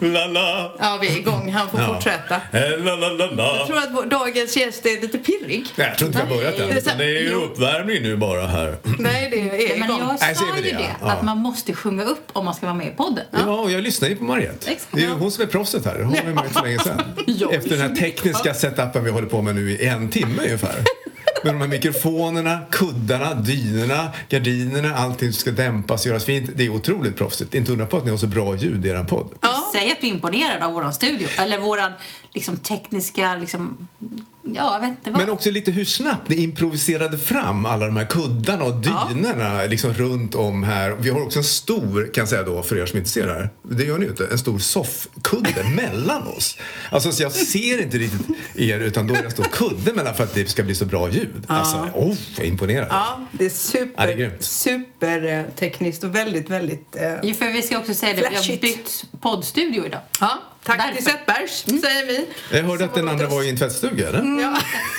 La la. Ja, vi är igång. Han får Ja. fortsätta. Eh, La la la la. Jag tror att dagens gäst är lite pirrig. Nej, jag tror inte vi har börjat än. Utan Det är ju uppvärmning nu bara här. Nej, det är Men jag sa vi ju det, det, ja. att man måste sjunga upp om man ska vara med i podden. Ja, och jag lyssnar ju på Mariette. Exakt. Det är ju hon som är proffset här. Hon var med för länge sedan. Ja. Efter den här tekniska setupen vi håller på med nu i en timme ungefär. Med de här mikrofonerna, kuddarna, dynorna, gardinerna, allting ska dämpas och göras fint. Det är otroligt proffsigt. Inte undra på att ni har så bra ljud i er podd. Ja. Säg att du är imponerad av våran studio. Eller våran liksom, tekniska, liksom, ja, vet vad. Men också lite hur snabbt ni improviserade fram alla de här kuddarna och dynorna liksom runt om här. Vi har också en stor, kan jag säga då för er som inte ser det här, det gör ni ju inte, en stor soffkudde mellan oss. Alltså så jag ser inte riktigt er utan då är det en stor kudde mellan för att det ska bli så bra ljud. Alltså, oh, jag är imponerad. Ja, det är Ja, super, det är grymt. super eh, tekniskt och väldigt, väldigt... Eh, Jo, för vi ska också säga det, vi har bytt poddstudio idag. ja, tack Därför. till Zetbergs, Mm. säger vi. Jag hörde att den andra var i en tvättstuga, eller? Ja.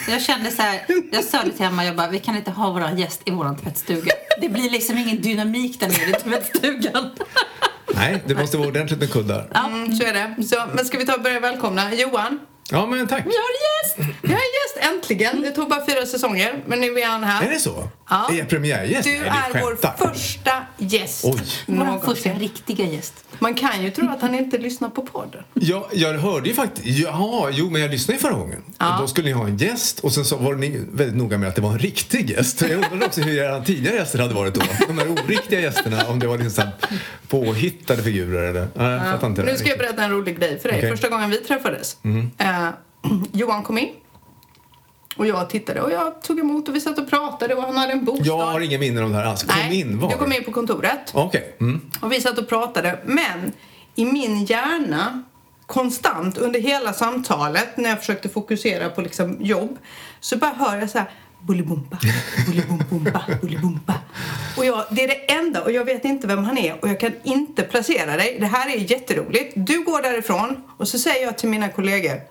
Jag kände så här, jag sa det till Emma, jag bara, vi kan inte ha våran gäst i våran tvättstuga. Det blir liksom ingen dynamik där nere i tvättstugan. Nej, det måste vara ordentligt med kuddar. Mm, så är det. Så, men ska vi ta och börja välkomna Johan? Ja, men tack. Vi har en gäst! En gäst, äntligen. Det tog bara fyra säsonger, men nu är han här. Är det så? Ja. Är jag premiärgäst? Du Nej, är vår första gäst Oj. Någonsin. första riktiga gäst. Man kan ju tro att han inte lyssnar på podden. Ja, jag hörde ju faktiskt... Jaha, jo, men jag lyssnade ju förra gången. Ja. Och då skulle ni ha en gäst och sen så var ni väldigt noga med att det var en riktig gäst. Jag undrade också hur era tidigare gäster hade varit då. De här oriktiga gästerna, om det var liksom påhittade figurer eller... Nej, jag fattar inte Nu ska jag berätta en rolig grej för dig. Mm. Första gången vi träffades. Eh, Johan kom in. Och jag tittade och jag tog emot och vi satt och pratade och han hade en bostad. Jag har inga minnen om det här alls. Kom Nej, in, var? du kom in på kontoret. Okej. Mm. Och vi satt och pratade. Men i min hjärna, konstant under hela samtalet när jag försökte fokusera på liksom jobb, så bara hör jag så här Bullybumpa, bullybumpa, bullybumpa. Och jag, det är det enda och jag vet inte vem han är och jag kan inte placera dig. Det här är jätteroligt. Du går därifrån och så säger jag till mina kollegor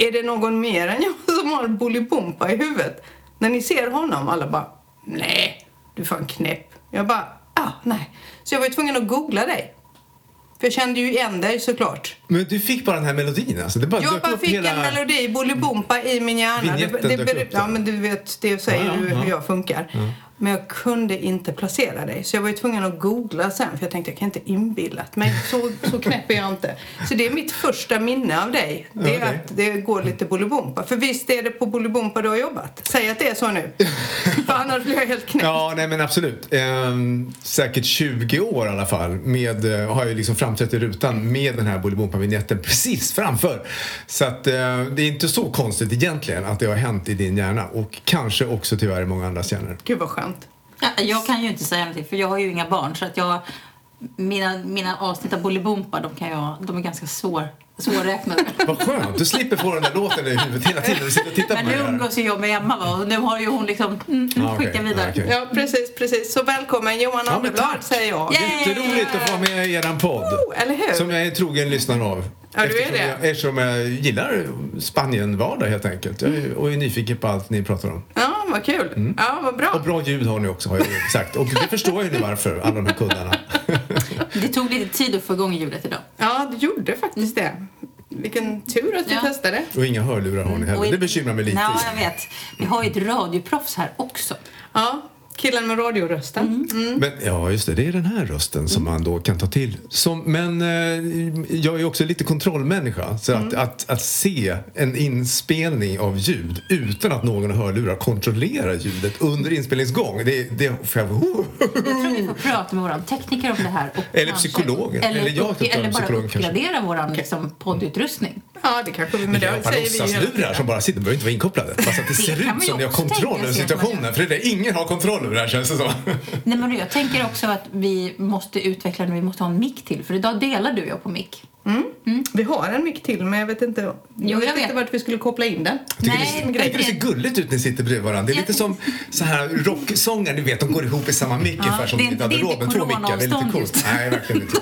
är det någon mer än jag som har Bolibompa i huvudet? När ni ser honom, alla bara Nej, du är fan knäpp. Jag bara, ah, nej. Så jag var ju tvungen att googla dig. För jag kände ju igen dig såklart. Men du fick bara den här melodin alltså? Det bara Jag bara fick hela... en melodi, Bolibompa, i min hjärna. Det, det, upp ja, men du vet, det säger Ja, ja, du ja. hur jag funkar. Men jag kunde inte placera dig. Så jag var ju tvungen att googla sen för jag tänkte jag kan inte inbillat mig. Så, så knäpp är jag inte. Så det är mitt första minne av dig. Det är Okej. att det går lite Bolibompa. För visst är det på Bolibompa du har jobbat? Säg att det är så nu. för annars blir jag helt knäpp. Ja, nej men absolut. Ehm, säkert 20 år i alla fall med, eh, har jag liksom framträtt i rutan med den här Bolibompa-vinjetten precis framför. Så att eh, det är inte så konstigt egentligen att det har hänt i din hjärna och kanske också tyvärr i många andras hjärnor. Gud vad skönt. Ja, jag kan ju inte säga någonting för jag har ju inga barn så att jag mina, mina avsnitt av Bolibompa de, kan jag, de är ganska svår, svårräknade. Vad skönt, du slipper få den där låten i huvudet hela tiden när du sitter och tittar Men på nu mig här. umgås ju jag med Emma va? och nu har ju hon liksom mm, Ja, okej. skicka vidare. Ja, okej. Ja, precis, precis. Så välkommen Johan Ja, men Anderblad säger jag. Yay! Jätteroligt att få vara med i eran podd. Oh, eller hur? Som jag är en trogen lyssnare av. Ja, du är det. Jag, eftersom jag gillar Spanien-vardag helt enkelt. Jag är, och är nyfiken på allt ni pratar om. Ja, vad kul. Mm. Ja, vad bra. Och bra ljud har ni också har jag ju sagt. Och det förstår jag nu varför, alla de här kuddarna. Det tog lite tid att få igång ljudet idag. Ja, det gjorde faktiskt det. Vilken tur att vi Ja. testade. Och inga hörlurar har ni heller. Och i- Det bekymrar mig lite. Ja, jag vet. Vi har ju ett radioproffs här också. Ja, killen med radiorösten. Mm. Men, ja, just det. Det är den här rösten som man då kan ta till. Som, men eh, jag är också lite kontrollmänniska. Så att, att, att se en inspelning av ljud utan att någon hörlurar kontrollera ljudet under inspelningsgång. Det, det får jag... Jag tror vi får prata med vår tekniker om det här. Och Eller psykologen. Eller, Eller jag upp, kan eller bara kanske. uppgradera vår liksom, poddutrustning. Ja, det kanske vi... Men det säger vi ju som bara sitter, de behöver inte vara inkopplade. Fast att det, Det ser ut som ni har kontroll över situationen. För det är det, ingen har kontroll här känns det som. Nej, men jag tänker också att vi måste utveckla det. Vi måste ha en mick till. För idag delar du och jag på mick. Vi har en mick till, men jag vet inte, jag jag vet vet. inte vart vi skulle koppla in den. Tycker Nej, det, det- jag tycker det ser gulligt ut när ni sitter bredvid varandra. Det är lite som så här rocksångare, ni vet, de går ihop i samma mick Ja, ungefär som det i garderoben. Två mickar, det är lite coolt. Nej, verkligen inte.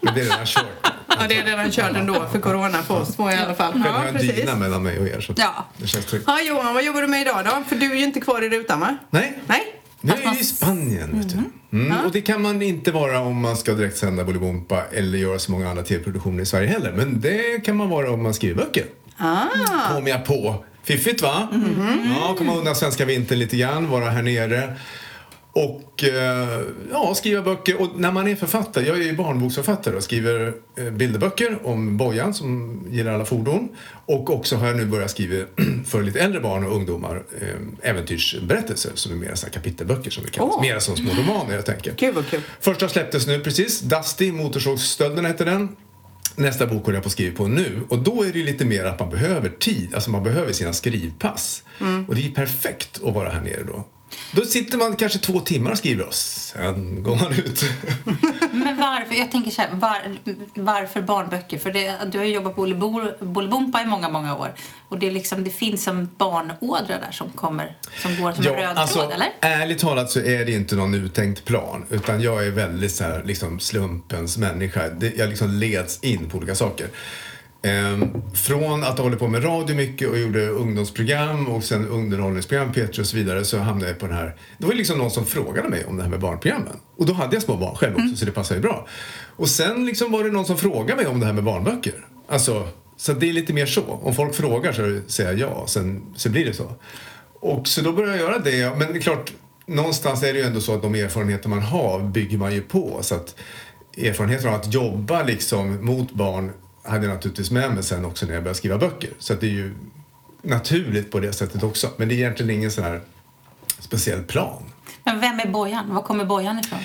Men det är redan kört. Ja, det är redan kört ändå för corona på oss två i alla fall. Ja, jag en precis. dyna mellan mig och er så Ja. det känns tryggt. Ja, Johan, vad jobbar du med idag då? För du är ju inte kvar i rutan, va? Nej, Nej? Nu är vi i Spanien. Vet du. Mm, och det kan man inte vara om man ska direkt sända Bolibompa eller göra så många andra tv-produktioner i Sverige heller. Men det kan man vara om man skriver böcker. Ah. Kom jag på. Fiffigt va? Ja, komma undan svenska vintern lite grann, vara här nere. Och eh, ja, skriva böcker. Och när man är författare, jag är ju barnboksförfattare och skriver eh, bilderböcker om Bojan som gillar alla fordon. Och också har jag nu börjat skriva för lite äldre barn och ungdomar eh, äventyrsberättelser som är mer så kapitelböcker som vi kallar Åh. Mer som små romaner enkelt. Gud vad kul. Första släpptes nu precis. Dusty, Motorsågsstölden heter den. Nästa bok håller jag på att skriva på nu. Och då är det lite mer att man behöver tid. Alltså man behöver sina skrivpass. Och det är perfekt att vara här nere då. Då sitter man kanske två timmar och skriver och sen går man ut. Men varför? Jag tänker så här, var, varför barnböcker? För det, du har ju jobbat på Bolibompa i många, många år. Och det, är liksom, det finns en barnådra där som kommer, som går som en röd alltså, tråd, eller? ärligt talat så är det inte någon uttänkt plan. Utan jag är väldigt så här, liksom slumpens människa. Det, jag liksom leds in på olika saker. Ehm, från att ha hållit på med radio mycket och gjorde ungdomsprogram och sen underhållningsprogram, P3 och så vidare så hamnade jag på den här. Det var liksom någon som frågade mig om det här med barnprogrammen. Och då hade jag små barn själv också så det passade ju bra. Och sen liksom var det någon som frågade mig om det här med barnböcker. Alltså, så det är lite mer så. Om folk frågar så säger jag ja, sen så blir det så. Och så då började jag göra det. Men det är klart, någonstans är det ju ändå så att de erfarenheter man har bygger man ju på. Så att erfarenheter av att jobba liksom mot barn hade jag naturligtvis med mig sen också när jag började skriva böcker. Så att det är ju naturligt på det sättet också. Men det är egentligen ingen sån här speciell plan. Men vem är Bojan? Var kommer Bojan ifrån?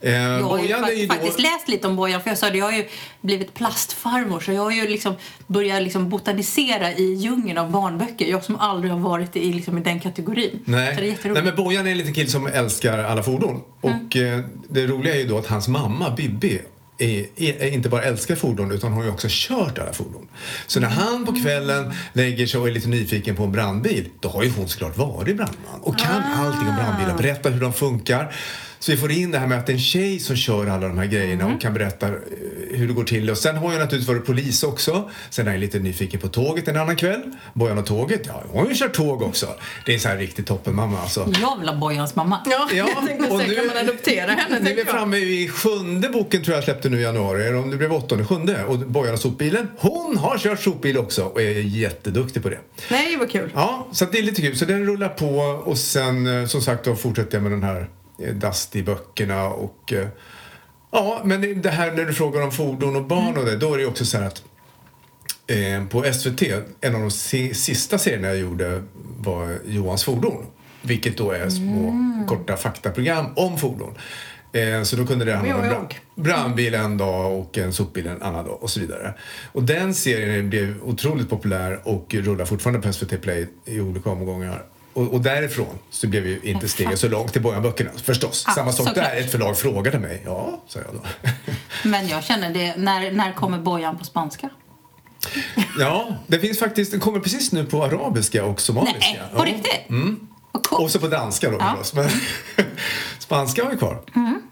Eh, Jag har ju Bojan är ju fakt- då... faktiskt läst lite om Bojan, för jag sa det, jag har ju blivit plastfarmor så jag har ju liksom börjat liksom botanisera i djungeln av barnböcker. Jag som aldrig har varit i, liksom, i den kategorin. Så det är Nej. jätteroligt. Nej, men Bojan är en liten kille som älskar alla fordon. Och eh, det roliga är ju då att hans mamma, Bibi, är, inte bara älskar fordon utan har ju också kört alla fordon. Så när han på kvällen lägger sig och är lite nyfiken på en brandbil, då har ju hon såklart varit brandman och kan allting om brandbilar, berättar hur de funkar. Så vi får in det här med att det är en tjej som kör alla de här grejerna och kan berätta eh, hur det går till. Och sen har jag naturligtvis varit polis också. Sen är jag lite nyfiken på tåget en annan kväll. Bojan och tåget, ja, hon har ju kört tåg också. Det är så här riktigt toppenmamma alltså. Jag vill ha Bojans mamma. Ja, Ja, jag tänkte och nu- kan man adoptera henne? Nu är vi framme i sjunde boken tror jag släppte nu i januari, eller om det blev åttonde, sjunde. Och Bojan och sopbilen, hon har kört sopbil också och är jätteduktig på det. Nej, vad kul. Ja, så det är lite kul. Så den rullar på och sen eh, som sagt då fortsätter jag med den här Dusty-böckerna och eh, ja, men det- här när du frågar om fordon och barn och det, då är det också så här att eh, på SVT, en av de si- sista serierna jag gjorde var Johans fordon. Vilket då är små korta faktaprogram om fordon. Eh, så då kunde det handla om en bra- brandbil en dag och en sopbil en annan dag och så vidare. Och den serien blev otroligt populär och rullar fortfarande på SVT Play i olika omgångar. Och, och därifrån så blev ju inte steget så långt till Bojan-böckerna förstås. Ja, Samma sak där, ett förlag frågade mig. Ja, sa jag då. Men jag känner det, när, när kommer Bojan på spanska? ja, det finns faktiskt, den kommer precis nu på arabiska och somaliska. Nej, på ja. riktigt? Mm. Vad coolt. Och så på danska då Ja. förstås. Men spanska har vi kvar.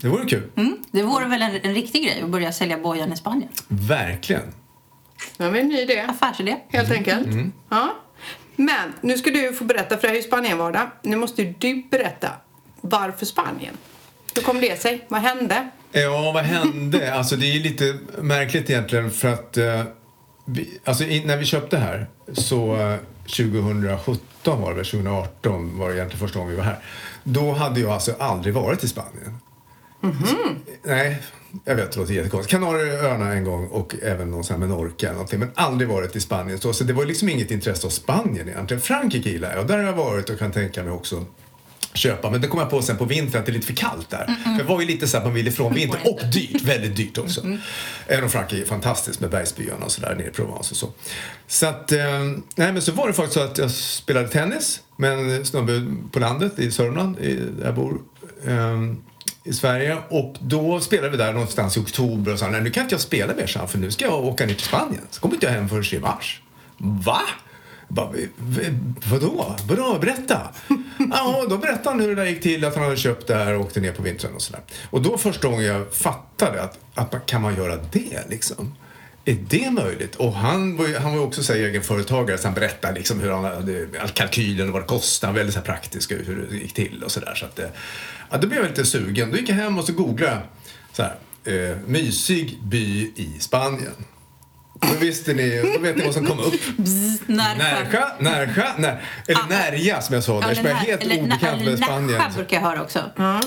Det vore kul. Mm. Det vore väl en, en riktig grej att börja sälja Bojan i Spanien? Verkligen. Nu har vi en ny idé. Affärsidé. Helt enkelt. Mm. Ja. Men nu ska du få berätta, för det här är ju Spanienvardag. Nu måste ju du berätta varför Spanien. Hur kom det sig? Vad hände? Ja, vad hände? Alltså det är lite märkligt egentligen för att eh, vi, alltså, när vi köpte här så eh, 2017 var det väl, 2018 var det egentligen första gången vi var här. Då hade jag alltså aldrig varit i Spanien. Så, nej, jag vet, det låter jättekonstigt. Kanarieöarna en gång och även någon sån här Menorca eller någonting, men aldrig varit i Spanien. Så, så det var liksom inget intresse av Spanien egentligen. Frankrike gillar jag och där har jag varit och kan tänka mig också köpa. Men det kom jag på sen på vintern att det är lite för kallt där. För det var ju lite så att man vill ifrån vintern och dyrt, väldigt dyrt också. Även om Frankrike är fantastiskt med bergsbyarna och sådär nere i Provence och så. Så att, eh, nej men så var det faktiskt så att jag spelade tennis med en snubbe på landet i Sörmland, i, där jag bor. Eh, i Sverige och då spelade vi där någonstans i oktober och sa nej nu kan inte jag spela mer så för nu ska jag åka ner till Spanien. Så kommer inte jag hem förrän i mars. Va? Bara, vadå? Vadå? Berätta! Ja, då berättade han hur det där gick till, att han hade köpt det här och åkte ner på vintern och sådär. Och då första gången jag fattade att, att man, kan man göra det liksom? är det möjligt? Och han var ju, han var också så här, egenföretagare så han berättade liksom hur han hade kalkylen och vad det kostade. Väldigt så här praktisk hur det gick till och sådär. Så att, ja, då blev jag lite sugen. Då gick jag hem och så googlade så här, eh, mysig by i Spanien. Då visste ni, då vet ni vad som kom upp. Närsjö, Närsjö, när, eller Ah. Närja som jag sa där, som jag är helt obekant med Spanien. Närsjö brukar jag höra också.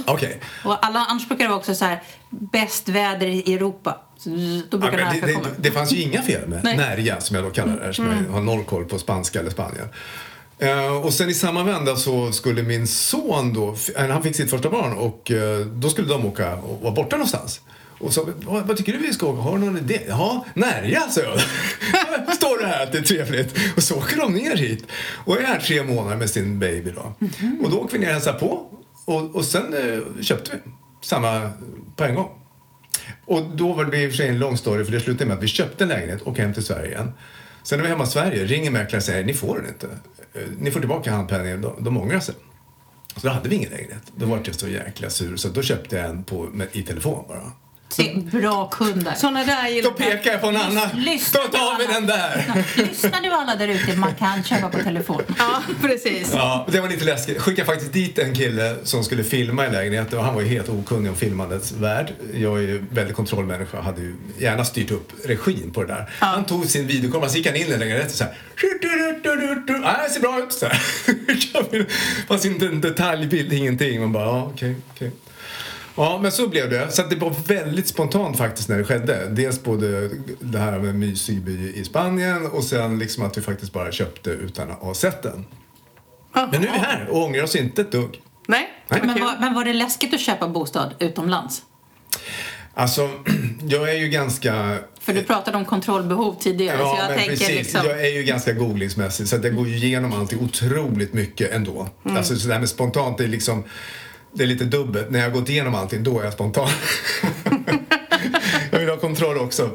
Okej. Och alla, annars brukar det vara också så här, bäst väder i Europa. Så, Då Ja, brukar Närsjö det, komma. det, det fanns ju inga fel med. Närja som jag då kallar det, som jag har noll koll på spanska eller Spanien. Eh, och sen i samma vända så skulle min son då, eh, han fick sitt första barn och eh, då skulle de åka och vara borta någonstans. Och så, vad, vad tycker du vi ska åka? Har du någon idé? Ja, Närja, sa jag. Står det här att det är trevligt. Och så åker de ner hit och är här tre månader med sin baby då. Och då åker vi ner och hälsar på och, och sen eh, köpte vi samma på en gång. Och då var det i och för sig en lång story för det slutade med att vi köpte en lägenhet och hem till Sverige igen. Sen när vi är hemma i Sverige ringer mäklaren och säger ni får den inte. Eh, ni får tillbaka handpenningen. De, de ångrar sig. Så då hade vi ingen lägenhet. Då var jag så jäkla sur så då köpte jag en på, med, i telefon bara. Se, bra kunder. Såna där Då gillar pekar jag på en annan. lyssna Då tar vi den där. Lyssnar du alla där ute, man kan köpa på telefon. Ja, precis. Ja, det var lite läskigt. Skickade faktiskt dit en kille som skulle filma i lägenheten och han var ju helt okunnig om filmandets värld. Jag är ju väldigt kontrollmänniska och hade ju gärna styrt upp regin på det där. Han tog sin videokamera, så gick han in i lägenheten och så här. Ja, det ser bra ut. Så här. Det fanns inte en detaljbild, ingenting. Man bara, ja, okej, okej. Ja, men så blev det. Så att det var väldigt spontant faktiskt när det skedde. Dels både det här med mysig by i Spanien och sen liksom att vi faktiskt bara köpte utan att ha sett den. Men nu är vi här och ångrar oss inte ett dugg. Nej, Nej. vad Men var, men var det läskigt att köpa bostad utomlands? Alltså, jag är ju ganska... För du pratade om kontrollbehov tidigare. så jag men tänker precis. liksom... Jag är ju ganska googlingsmässig så att jag går ju igenom allting otroligt mycket ändå. Alltså så det här med spontant, det är liksom... Det är lite dubbelt. När jag har gått igenom allting, då är jag spontan. jag vill ha kontroll också.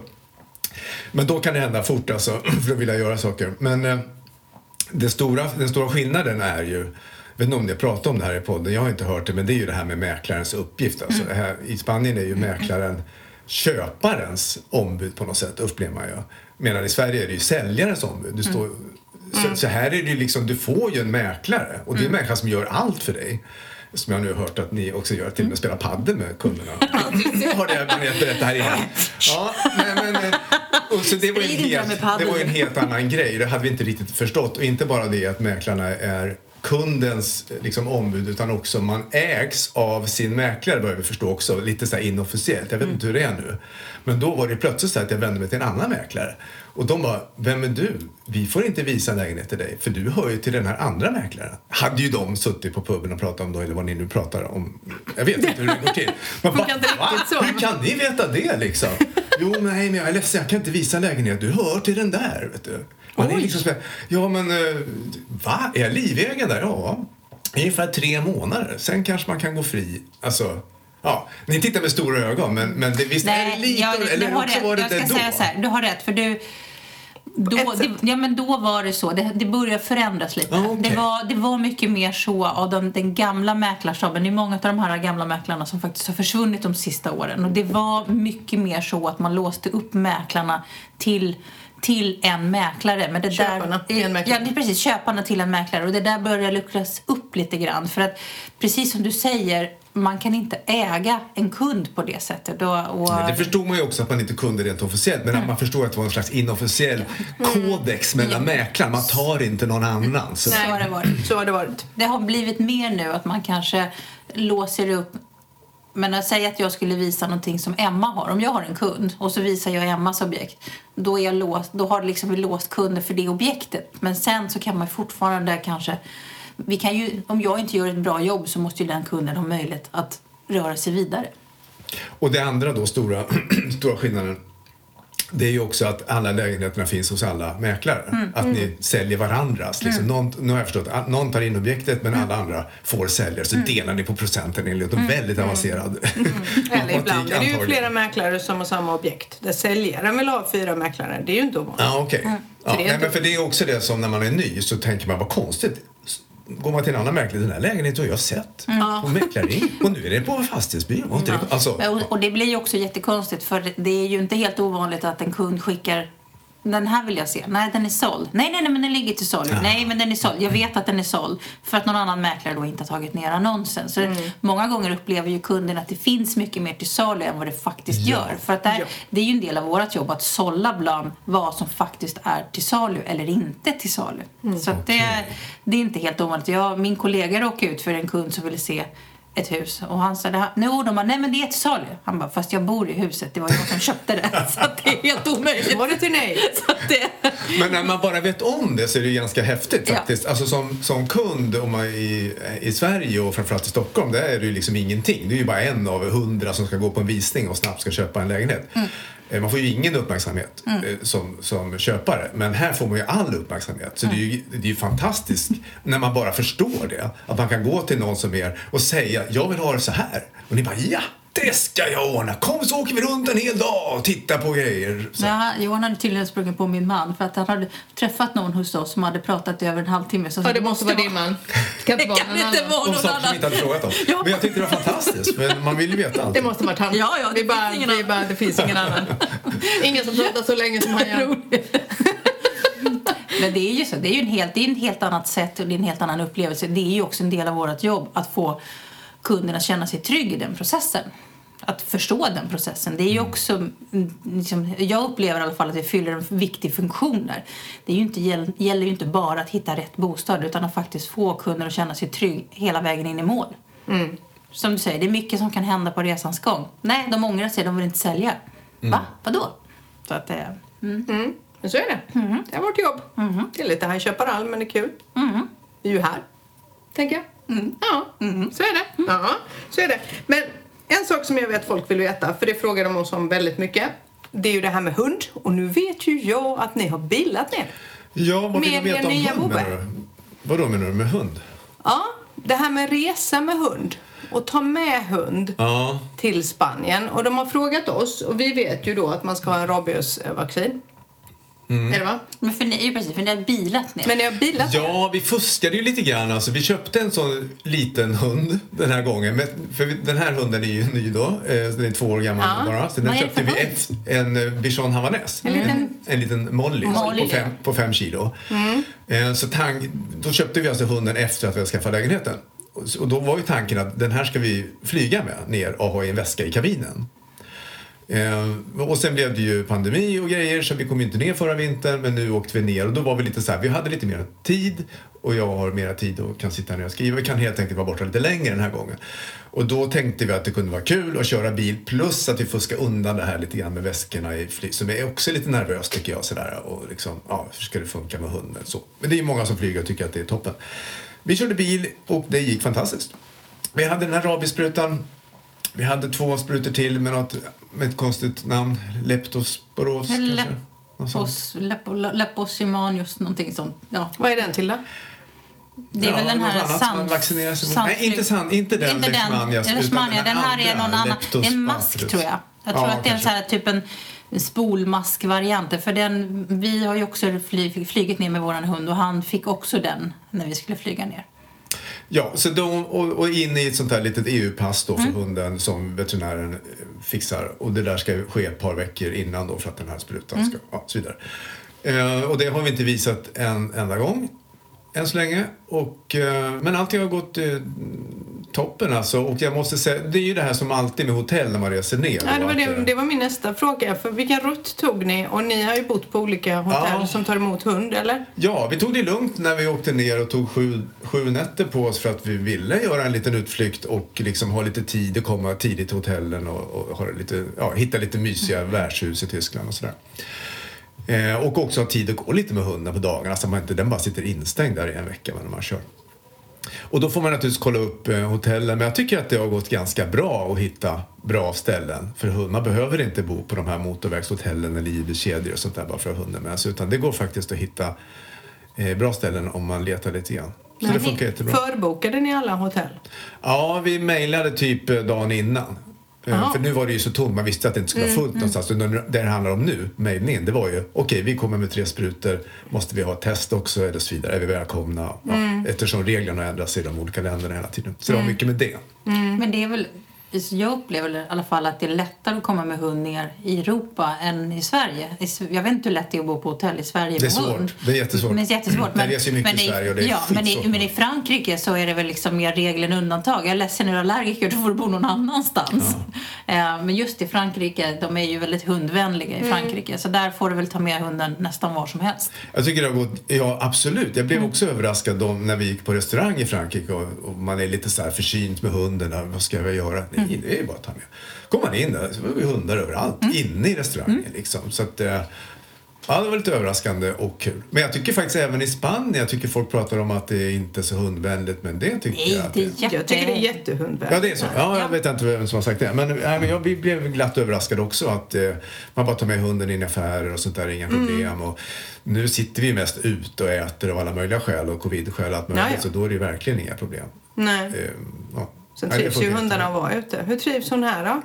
Men då kan det hända fort alltså, för då vill jag göra saker. Men eh, det stora, den stora skillnaden är ju, jag vet inte om ni har pratat om det här i podden, jag har inte hört det, men det är ju det här med mäklarens uppgift. Alltså, det här, I Spanien är ju mäklaren köparens ombud på något sätt, upplever man ju. Medan i Sverige är det ju säljarens ombud. Du står, så, så här är det ju liksom, du får ju en mäklare och det är en människa som gör allt för dig. Som jag nu har hört att ni också gör, till och med spelar padel med kunderna. har det man berättat här innan. Ja, nej, men, eh, och så det var, en helt, det var en helt annan grej. Det hade vi inte riktigt förstått. Och inte bara det att mäklarna är kundens eh, liksom, ombud utan också man ägs av sin mäklare börjar vi förstå också, lite så inofficiellt. Jag vet inte hur det är nu. Men då var det plötsligt så att jag vände mig till en annan mäklare. Och de bara, vem är du? Vi får inte visa en lägenhet till dig för du hör ju till den här andra mäklaren. Hade ju de suttit på puben och pratat om då, eller vad ni nu pratar om. Jag vet inte hur det går till. Inte riktigt så. Hur kan ni veta det liksom? Jo, nej, men jag är ledsen, jag kan inte visa en lägenhet. Du hör till den där, vet du. Man är liksom så här, ja, men eh, va? Är jag livägare där? Ja, ungefär tre månader. Sen kanske man kan gå fri. Alltså, ja, ni tittar med stora ögon, men, men det, visst är det lite, ja, eller du har också rätt. var det Jag ska det då? säga så här, du har rätt. För du, då, det, ja, men då var det så. Det, det började förändras lite. Ah, okej. det, var, det var mycket mer så av de, den gamla mäklarstaben. Det är många av de här gamla mäklarna som faktiskt har försvunnit de sista åren. Och det var mycket mer så att man låste upp mäklarna till till en mäklare. Men det Köparna där, till en mäklare. Ja, det är precis. Köparna till en mäklare. Och det där börjar luckras upp lite grann. För att precis som du säger, man kan inte äga en kund på det sättet. Och, och, Nej, Det förstod man ju också att man inte kunde rent officiellt men att man förstod att det var en slags inofficiell kodex mellan mäklare. Man tar inte någon annan. Så. Så har det varit. Så har det varit. Det har blivit mer nu att man kanske låser upp men att säga att jag skulle visa någonting som Emma har. Om jag har en kund och så visar jag Emmas objekt. Då, är jag låst, då har liksom vi låst kunder för det objektet. Men sen så kan man fortfarande kanske... Vi kan ju, om jag inte gör ett bra jobb så måste ju den kunden ha möjlighet att röra sig vidare. Och det andra då, stora, stora skillnaden, det är ju också att alla lägenheterna finns hos alla mäklare. Att ni säljer varandras. Liksom. Någon, nu har jag förstått att någon tar in objektet men alla andra får sälja. Så delar ni på procenten enligt en väldigt avancerad Eller ibland är det ju flera mäklare som har samma objekt. Där säljaren vill ha fyra mäklare. Det är ju inte ovanligt. Ja, okej. Ja, det nej, men för det är också det som när man är ny så tänker man vad konstigt. Går man till en annan mäklare, den här lägenheten har jag sett Mm. mäklaring och nu är det på Fastighetsbyrån. Det- Alltså, Och, och det blir ju också jättekonstigt för det är ju inte helt ovanligt att en kund skickar den här vill jag se. Nej, den är såld. Nej, nej, nej, men den ligger till salu. Nej, men den är såld. Jag vet att den är såld. För att någon annan mäklare då inte har tagit ner annonsen. Så Mm. många gånger upplever ju kunden att det finns mycket mer till salu än vad det faktiskt Ja. gör. För att det, här, Ja. det är ju en del av vårt jobb att sålla bland vad som faktiskt är till salu eller inte till salu. Mm. Så att det, det är inte helt ovanligt. Jag, min kollega råkade ut för en kund som ville se ett hus och han sa det här, no, de bara, nej men det är till salu. Han bara, fast jag bor i huset, det var jag som köpte det. Så att det är helt omöjligt. Var det till nej. Så att det, Men när man bara vet om det så är det ju ganska häftigt Ja. faktiskt. Alltså som, som kund om man i, i Sverige och framförallt i Stockholm, där är det ju liksom ingenting. Det är ju bara en av hundra som ska gå på en visning och snabbt ska köpa en lägenhet. Mm. Eh, Man får ju ingen uppmärksamhet eh, som, som köpare. Men här får man ju all uppmärksamhet. Så det är ju, det är ju fantastiskt när man bara förstår det. Att man kan gå till någon som er och säga, jag vill ha det så här. Och ni bara, ja! Det ska jag ordna! Kom så åker vi runt en hel dag och tittar på grejer. Så. ja, Johan hade tydligen sprungit på min man för att han hade träffat någon hos oss som hade pratat i över en halvtimme. Så Ja, det måste vara din man. Det kan inte vara någon inte annan. vara Om någon saker som inte hade frågat om. Ja. Men jag tyckte det var fantastiskt, för man vill ju veta allt. Det måste varit han. Ja, ja, det bara, finns ingen bara, det finns ingen annan. Ingen som pratar så länge som han gör. Men det är ju så. Det är ju en helt, det är en helt annat sätt och det är en helt annan upplevelse. Det är ju också en del av vårt jobb att få kunden att känna sig trygg i den processen. Att förstå den processen. Det är ju också, mm, liksom, jag upplever i alla fall att det fyller en viktig funktion där. Det är ju inte, gäll- gäller ju inte bara att hitta rätt bostad utan att faktiskt få kunden att känna sig trygg hela vägen in i mål. Som du säger, det är mycket som kan hända på resans gång. Nej, de ångrar sig, de vill inte sälja. Va? Vadå? Så att, eh, mm. Mm. Men så är det. Det är vårt jobb. Det är lite köpar all, men det är kul. Mm. Vi är ju här, tänker jag. Ja, så är det. Ja, så är det. Men en sak som jag vet folk vill veta, för det frågar de oss om väldigt mycket. Det är ju det här med hund. Och nu vet ju jag att ni har bilat ner. Ja, vad vill Med du veta er om nya hund menar du? Vadå menar du med hund? Ja, det här med resa med hund och ta med hund Ja. till Spanien. Och de har frågat oss och vi vet ju då att man ska ha en rabiesvaccin. Är det va? Men för ni, ju precis, för ni har bilat ner. Men ni har bilat ner. Ja, vi fuskade ju lite grann. Alltså, vi köpte en sån liten hund den här gången. Men, för vi- den här hunden är ju ny då. Eh, Den är två år gammal Ja. bara. Så den köpte vi efter en eh, bichon havanäs. En liten- en, en liten molly, Molly, på, fem, på fem kilo. Eh, Så tank, då köpte vi alltså hunden efter att vi hade skaffat lägenheten. Och då var ju tanken att den här ska vi flyga med ner och ha i en väska i kabinen. Eh, och sen blev det ju pandemi och grejer så vi kom inte ner förra vintern men nu åkte vi ner och då var vi lite så här, vi hade lite mer tid och jag har mera tid och kan sitta ner och skriva. Vi kan helt enkelt vara borta lite längre den här gången. Och då tänkte vi att det kunde vara kul att köra bil plus att vi fuskar undan det här lite grann med väskorna i flyg som är också lite nervöst tycker jag sådär och liksom, ja, hur ska det funka med hunden så. Men det är ju många som flyger och tycker att det är toppen. Vi körde bil och det gick fantastiskt. Vi hade den här rabiessprutan vi hade två sprutor till med, något, med ett konstigt namn. Leptosporos Eller kanske? Lepos, lepo, leposimanius, någonting sånt. Ja, Vad är den till då? det är Ja, väl den här sand- Nej, inte sand- inte den Inte den, leishmanias, eller utan leishmania. den Den här är någon annan. Det är en mask tror jag. Jag tror Ja, att det är en kanske. så här, typ en spolmaskvariant. För den, vi har ju också fly, flygit ner med våran hund och han fick också den när vi skulle flyga ner. Ja, så de, och, och in i ett sånt här litet EU-pass då för Mm. hunden som veterinären eh, fixar. Och det där ska ske ett par veckor innan då för att den här sprutan Mm. ska, ja, så vidare. Eh, och det har vi inte visat en enda gång än så länge. Och, eh, men allting har gått eh, toppen alltså. Och jag måste säga, det är ju det här som alltid med hotell när man reser ner. Ja, det, var att, eh, det, det var min nästa fråga. För vilken rutt tog ni? Och ni har ju bott på olika hotell Ja. som tar emot hund, eller? Ja, vi tog det lugnt när vi åkte ner och tog sju, sju nätter på oss för att vi ville göra en liten utflykt och liksom ha lite tid och komma tidigt till hotellen och, och ha lite, ja, hitta lite mysiga värdshus i Tyskland och sådär. Eh, och också ha tid att gå lite med hunden på dagarna så man inte den bara sitter instängd där i en vecka när man kör. Och då får man naturligtvis kolla upp eh, hotellen men jag tycker att det har gått ganska bra att hitta bra ställen för hund. Man behöver inte bo på de här motorvägshotellen eller Ibis-kedjor och sånt där bara för att ha hunden med sig utan det går faktiskt att hitta eh, bra ställen om man letar lite grann. Så det funkar jättebra. Förbokade ni alla hotell? Ja, vi mejlade typ eh, dagen innan. Eh, Jaha. För nu var det ju så tomt, man visste att det inte skulle vara fullt någonstans. Och det det handlar om nu, in, det var ju okej, vi kommer med tre sprutor, måste vi ha test också eller så vidare, är vi välkomna? Ja, Eftersom reglerna ändras i de olika länderna hela tiden. Så det var mycket med det. Men det är väl, jag upplever i alla fall att det är lättare att komma med hund ner i Europa än i Sverige. Jag vet inte hur lätt det är att bo på hotell i Sverige Det är med hund. svårt. Det är jättesvårt. Men det är jättesvårt. Jag reser ju mycket men i Sverige och det är ja, men, i, men i Frankrike så är det väl liksom mer regel än undantag. Jag är ledsen, är du allergiker då får du bo någon annanstans. Eh, Men just i Frankrike, de är ju väldigt hundvänliga i Frankrike. Så där får du väl ta med hunden nästan var som helst. Jag tycker det har gått, ja absolut. Jag blev också överraskad om, när vi gick på restaurang i Frankrike och, och man är lite så här försynt med hunden. Vad ska jag göra? Nej, det är ju bara att ta med. Kommer man in där så var det hundar överallt, inne i restaurangen liksom. Så att, eh, ja, det var lite överraskande och kul. Men jag tycker faktiskt även i Spanien, jag tycker folk pratar om att det är inte så hundvänligt, men det tycker Nej, jag att det är jätte... Jag tycker det är jättehundvänligt. Ja, det är så. Ja, jag vet inte vem som har sagt det. Men, nej, men jag, vi blev glatt överraskade också att eh, man bara tar med hunden in i affärer och sånt där, inga problem. Och nu sitter vi mest ute och äter av alla möjliga skäl och covid-skäl och allt möjligt, Ja, ja. så då är det verkligen inga problem. Nej. Eh, ja. Sen trivs ju hundarna att vara ute. Hur trivs hon här då?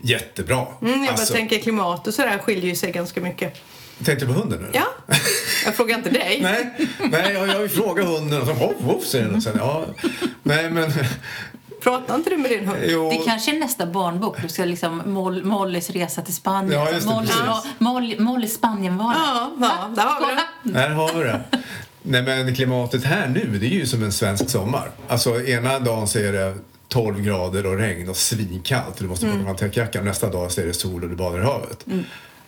Jättebra. Mm, jag bara Alltså, tänker klimat och sådär skiljer ju sig ganska mycket. Tänkte du på hunden nu? Ja, jag frågar inte dig. Nej, nej jag, jag vill fråga hunden och så hopp, hopp, säger den. Och Sen, ja, nej, men Pratar inte du med din hund? jo. Det kanske är nästa barnbok. Du ska liksom Moll, Mollys resa till Spanien. Ja, just det, Mollys, precis. Molly, Mollys Spanienvara. Ja, ja, där har vi det. Där har vi det. Nej men klimatet här nu, det är ju som en svensk sommar. Alltså ena dagen så är det 12 grader och regn och svinkallt. Du måste plocka fram täckjackan. Nästa dag så är det sol och du badar i havet.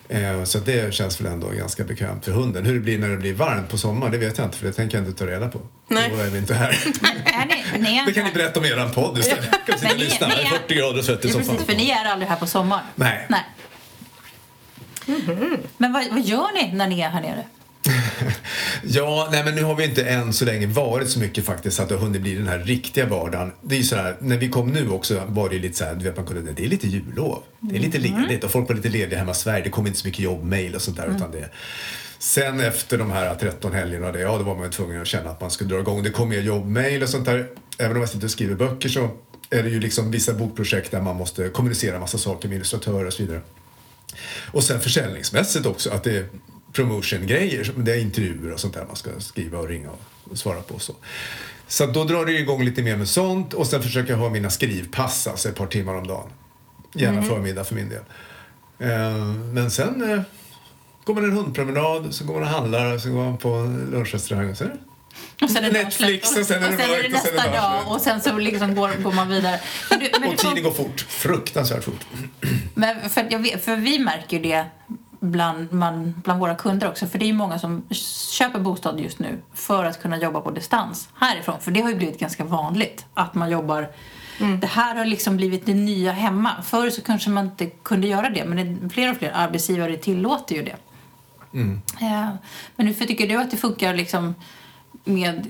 Eh, Så det känns väl ändå ganska bekvämt för hunden. Hur det blir när det blir varmt på sommaren, det vet jag inte för det tänker jag inte ta reda på. Nej. Då är vi inte här. Är Det kan ni berätta om i eran podd istället. Kan sitta och lyssna. ni Det är är- 40 grader och svettig som precis, för ni är aldrig här på sommaren. Nej. Nej. Men vad, vad gör ni när ni är här nere? Ja, nej men nu har vi inte än så länge varit så mycket faktiskt att det har hunnit bli den här riktiga vardagen. Det är ju så här, när vi kom nu också var det ju lite så här, du vet man kunde, det är lite jullov. Det är lite ledigt och folk var lite lediga hemma i Sverige. Det kom inte så mycket jobbmail och sånt där utan det Sen efter de här 13 helgerna, det, ja då var man tvungen att känna att man skulle dra igång. Det kom mer jobbmail och sånt där. Även om jag sitter och skriver böcker så är det ju liksom vissa bokprojekt där man måste kommunicera massa saker med illustratörer och så vidare. Och sen försäljningsmässigt också, att det promotion-grejer, det är intervjuer och sånt där man ska skriva och ringa och svara på. och Så, så då drar det igång lite mer med sånt och sen försöker jag ha mina skrivpass, alltså ett par timmar om dagen. Gärna förmiddag för min del. Eh, men sen eh, går man en hundpromenad, så går man och handlar, så går man på en lunchrestaurang och så Och sen Netflix mörkt. och sen är det och sen är det mörkt och sen är det dag mörkt. och sen så liksom går, går man vidare. Men, du, men, Och tiden går fort, fruktansvärt fort. men för, jag vet, för vi märker ju det bland, man, bland våra kunder också. För det är många som köper bostad just nu för att kunna jobba på distans härifrån. För det har ju blivit ganska vanligt att man jobbar Det här har liksom blivit det nya hemma. Förr så kanske man inte kunde göra det men fler och fler arbetsgivare tillåter ju det. Eh, Men hur tycker du att det funkar liksom med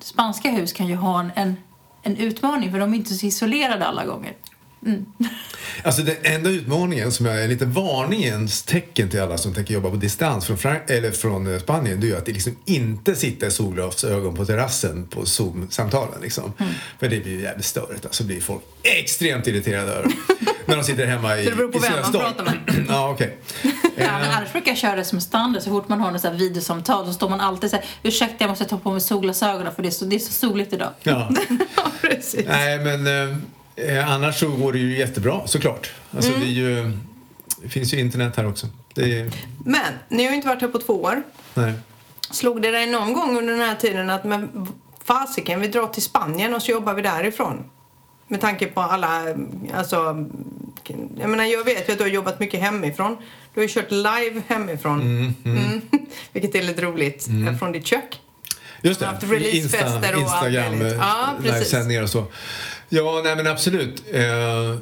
spanska hus kan ju ha en, en, en utmaning för de är inte så isolerade alla gånger. Alltså den enda utmaningen som är en liten varningens tecken till alla som tänker jobba på distans från, Frank- eller från eh, Spanien det är att det liksom inte sitta i solglasögon på terrassen på Zoom-samtalen. Liksom. Mm. För det blir ju jävligt störigt. Alltså blir folk extremt irriterade över. när de sitter hemma i det beror på vem man pratar med. ja, okej. Ja, men annars brukar jag köra det som standard. Så fort man har något så här videosamtal så står man alltid så här, ursäkta jag måste ta på mig solglasögonen för det är så, det är så soligt idag. Ja. Ja, precis. Nej, men eh, eh, annars så går det ju jättebra såklart. Alltså Mm. det, ju, det finns ju internet här också. Är, Men ni har ju inte varit här på två år. nej. Slog det dig någon gång under den här tiden att men fasiken, vi drar till Spanien och så jobbar vi därifrån? Med tanke på alla, alltså, jag menar jag vet ju att du har jobbat mycket hemifrån. Du har ju kört live hemifrån. Mm. Vilket är lite roligt, eh, från ditt kök. Just det, haft releasefester och allt Instagram, livesändningar och så. Ja, nej men absolut. Eh,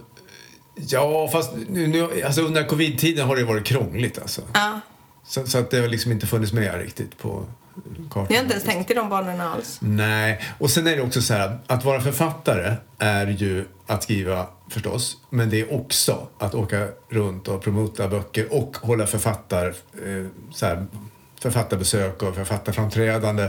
ja, fast nu, nu, alltså under covid-tiden har det varit krångligt alltså. Ja. Så, så att det har liksom inte funnits med riktigt på kartan. Ni har inte ens tänkt i de banorna alls? Nej, och sen är det också så här att vara författare är ju att skriva förstås, men det är också att åka runt och promota böcker och hålla författar, eh, så här, författarbesök och författarframträdande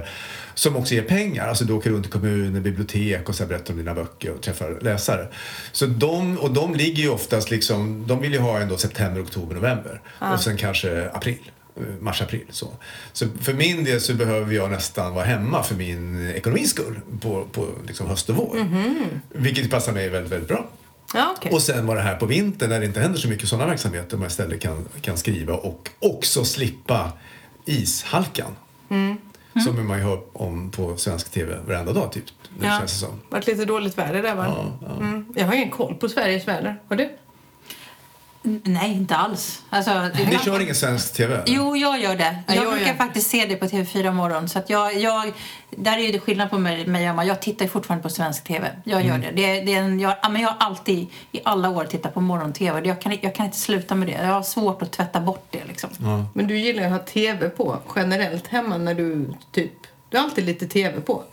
som också ger pengar. Alltså du åker runt i kommuner, bibliotek och så berättar om dina böcker och träffar läsare. Så de, och de ligger ju oftast liksom, de vill ju ha ändå september, oktober, november och sen kanske april eh, mars-april. Så. så för min del så behöver jag nästan vara hemma för min ekonomis skull på, på liksom höst och vår. Vilket passar mig väldigt, väldigt bra. Ja, okej. Och sen var det här på vintern när det inte händer så mycket sådana verksamheter man istället kan, kan skriva och också slippa ishalkan. Som man ju hör om på svensk TV varenda dag typ. Det Ja. känns det som. varit lite dåligt väder där va? Ja, ja. Mm. Jag har ingen koll på Sveriges väder. Har du? Nej, inte alls. Alltså, Ni kör ingen svensk TV? Jo, jag gör det. Ja, Jag jag brukar gör. faktiskt se det på TV4 morgon. Så att jag, jag, där är ju det skillnad på mig, mig och Emma. Jag tittar fortfarande på svensk TV. Jag gör det. det, det är en, jag, ja, men jag har alltid i alla år tittat på morgon-TV. Jag kan, jag kan inte sluta med det. Jag har svårt att tvätta bort det. Liksom. Men du gillar att ha TV på generellt hemma när du typ... Du har alltid lite TV på.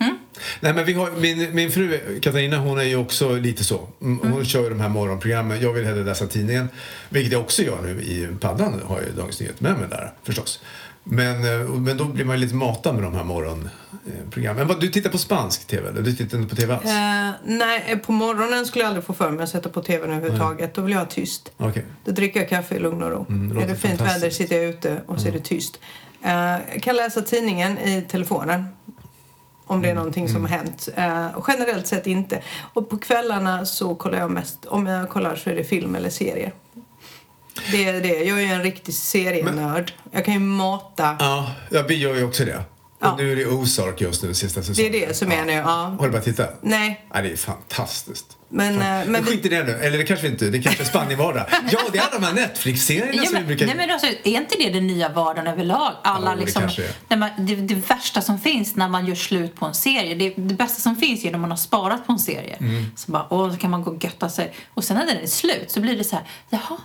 Nej, men vi har, min, min fru Katarina hon är ju också lite så. Mm, Hon kör ju de här morgonprogrammen. Jag vill hellre läsa tidningen. Vilket jag också gör nu i paddan. Har jag ju Dagens Nyheter med mig där förstås. Men, eh, men då blir man ju lite matad med de här morgonprogrammen. Men du tittar på spansk TV eller? Du tittar inte på TV alls? Eh, nej, på morgonen skulle jag aldrig få för mig att sätta på TVn överhuvudtaget. Då vill jag ha tyst. Okej. Då dricker jag kaffe i lugn och ro. Mm, det är det fint väder sitter jag ute och så är det tyst. Eh, jag kan läsa tidningen i telefonen. Om Mm, det är någonting som har hänt. Eh, och generellt sett inte. Och på kvällarna så kollar jag mest, om jag kollar så är det film eller serier. Det är det. Jag är ju en riktig serienörd. Jag kan ju mata. Ja, ja, vi gör ju också det. Ja. Och nu är det Ozark just nu, sista säsongen. Det är det som är nu, ja. Har du börjat titta? Nej, Ja, det är fantastiskt. men... eh, Men skit i det nu. Eller det kanske vi inte, det kanske är Spanienvardag. Ja, det är alla de här Netflix-serierna Ja, som vi brukar... nej, men alltså, är inte det den nya vardagen överlag? Alla, det liksom, när man, det, det värsta som finns när man gör slut på en serie. Det, det bästa som finns är när man har sparat på en serie. Mm. Så bara, åh, så kan man gå och götta sig. Och sen när den är slut så blir det så här, jaha.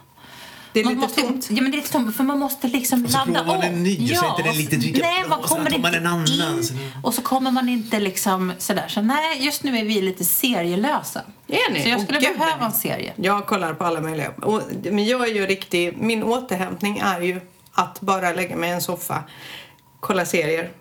Det är man lite måste, tomt. Ja, men det är lite tomt för man måste liksom Och så ladda man en ny, så inte den lite lika Nej, man kommer inte en annan, in. Och så kommer man inte liksom sådär. Så nej, just nu är vi lite serielösa. Är ni? Så jag skulle gud, behöva en serie. Jag kollar på alla möjliga. Och, men jag är ju riktig... Min återhämtning är ju att bara lägga mig i en soffa, kolla serier.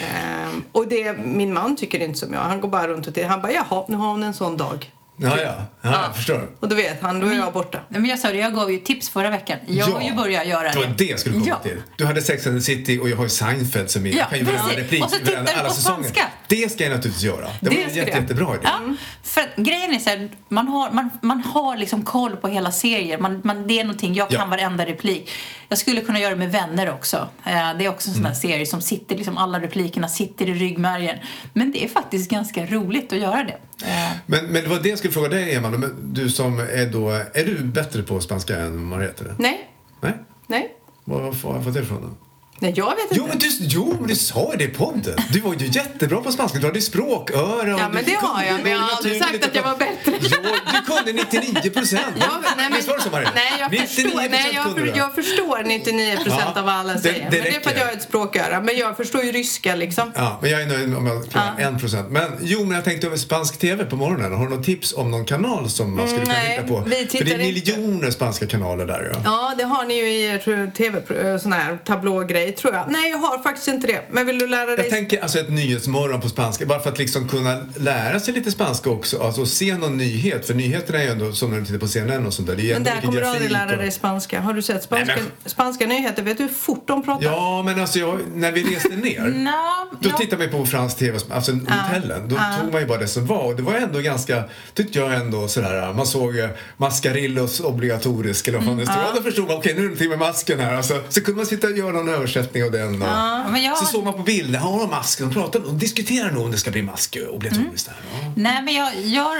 Ehm, och det, min man tycker inte som jag. Han går bara runt och tittar. Han bara, jaha, nu har hon en sån dag. Ja, ja. ja, jag förstår. Och då vet han, då är jag borta. Men jag sa det, jag gav ju tips förra veckan. Jag har ju börjat göra Det var det. det jag skulle komma Ja. till. Du hade Sex and the City och jag har ju Seinfeld som är... Ja, jag kan ju varenda replik, Och så tittar varenda- du alla på säsonger. spanska. Det ska jag naturligtvis göra. Det, var Det en ska jätte, jag. jättebra idé. Ja, för att grejen är så här, man har, man, man har liksom koll på hela serier. Man, man, det är någonting, jag kan Ja. varenda replik. Jag skulle kunna göra det med vänner också. Eh, det är också en sån Mm. här serie som sitter, liksom alla replikerna sitter i ryggmärgen. Men det är faktiskt ganska roligt att göra det. Eh, Men, men det var det jag skulle fråga dig, Emma. Du som är då... Är du bättre på spanska än Mariette? Nej, Nej? nej. Var var har jag fått det ifrån då? Nej, jag vet inte. Jo, men du, jo, du sa det i podden. Du var ju jättebra på spanska. Du hade språköra. Ja, men det har jag, men jag har aldrig sagt att jag var bättre. Jo, du kunde 99 procent. Ja, men- nej, men- Visst var det så, Maria? Nej, jag 99 förstår, nej jag, för, jag förstår 99 procent Ja, av vad alla det- säger. det men det är för att jag har ett språköra. Men jag förstår ju ryska liksom. Ja, men jag är nöjd om jag klarar en procent. Men jo, men jag tänkte över spansk TV på morgonen. Har du något tips om någon kanal som man skulle kunna nej, titta på? vi För tittar det är inte. miljoner spanska kanaler där ja. Ja, det har ni ju i er tv sån här tablågrej tror jag. Nej, jag har faktiskt inte det. Men vill du lära dig? Jag tänker alltså ett nyhetsmorgon på spanska, bara för att liksom kunna lära sig lite spanska också. Alltså se någon nyhet, för nyheterna är ju ändå som när du tittar på CNN och sånt där. Det är men där kommer du aldrig lära dig spanska. Har du sett spanska, Nej, spanska nyheter? Vet du hur fort de pratar? Ja, men alltså jag, när vi reste ner Nå, Då ja. tittade vi på fransk TV, alltså hotellen. Då tog man ju bara det som var. Och det var ändå ganska, tyckte jag ändå sådär, man såg eh, Mascarillos obligatorisk eller vad fan det stod. Ja, då förstod man, okej nu är det någonting med masken här. Alltså, så kunde man sitta och göra någon översättning av den. Och, men jag- Så såg man på bilder, ja masken, de pratar, de diskuterar nog om det ska bli mask obligatoriskt där. Ja. Nej, men jag, jag,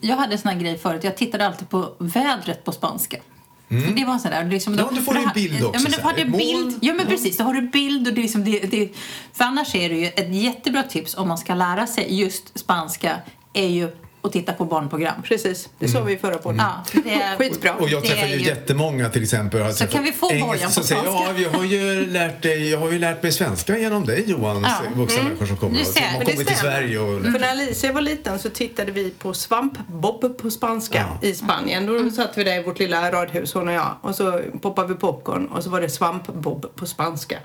jag hade en sån här grej förut. Jag tittade alltid på vädret på spanska. För Det var sån där, liksom, Mm. Ja, då får du en det här- bild också, Ja, men hade ett bild. Ja, men precis. Då har du bild och det liksom det, det, För annars är det ju ett jättebra tips om man ska lära sig just spanska är ju och titta på barnprogram. Precis, det sa vi i förra podden. Ja, det är- Skitbra. Och jag träffar ju ju- jättemånga till exempel. Jag har träffat kan vi få engelska bojan på säger spanska? ja, jag har ju lärt, dig, jag har ju lärt mig svenska genom dig Johan, Ja. vuxna människor som kommer. Som har kommit till. Sverige och För när Alicia var liten så tittade vi på svampbob på spanska i Spanien. Då satt vi där i vårt lilla radhus, hon och jag. Och så poppade vi popcorn och så var det svampbob på spanska.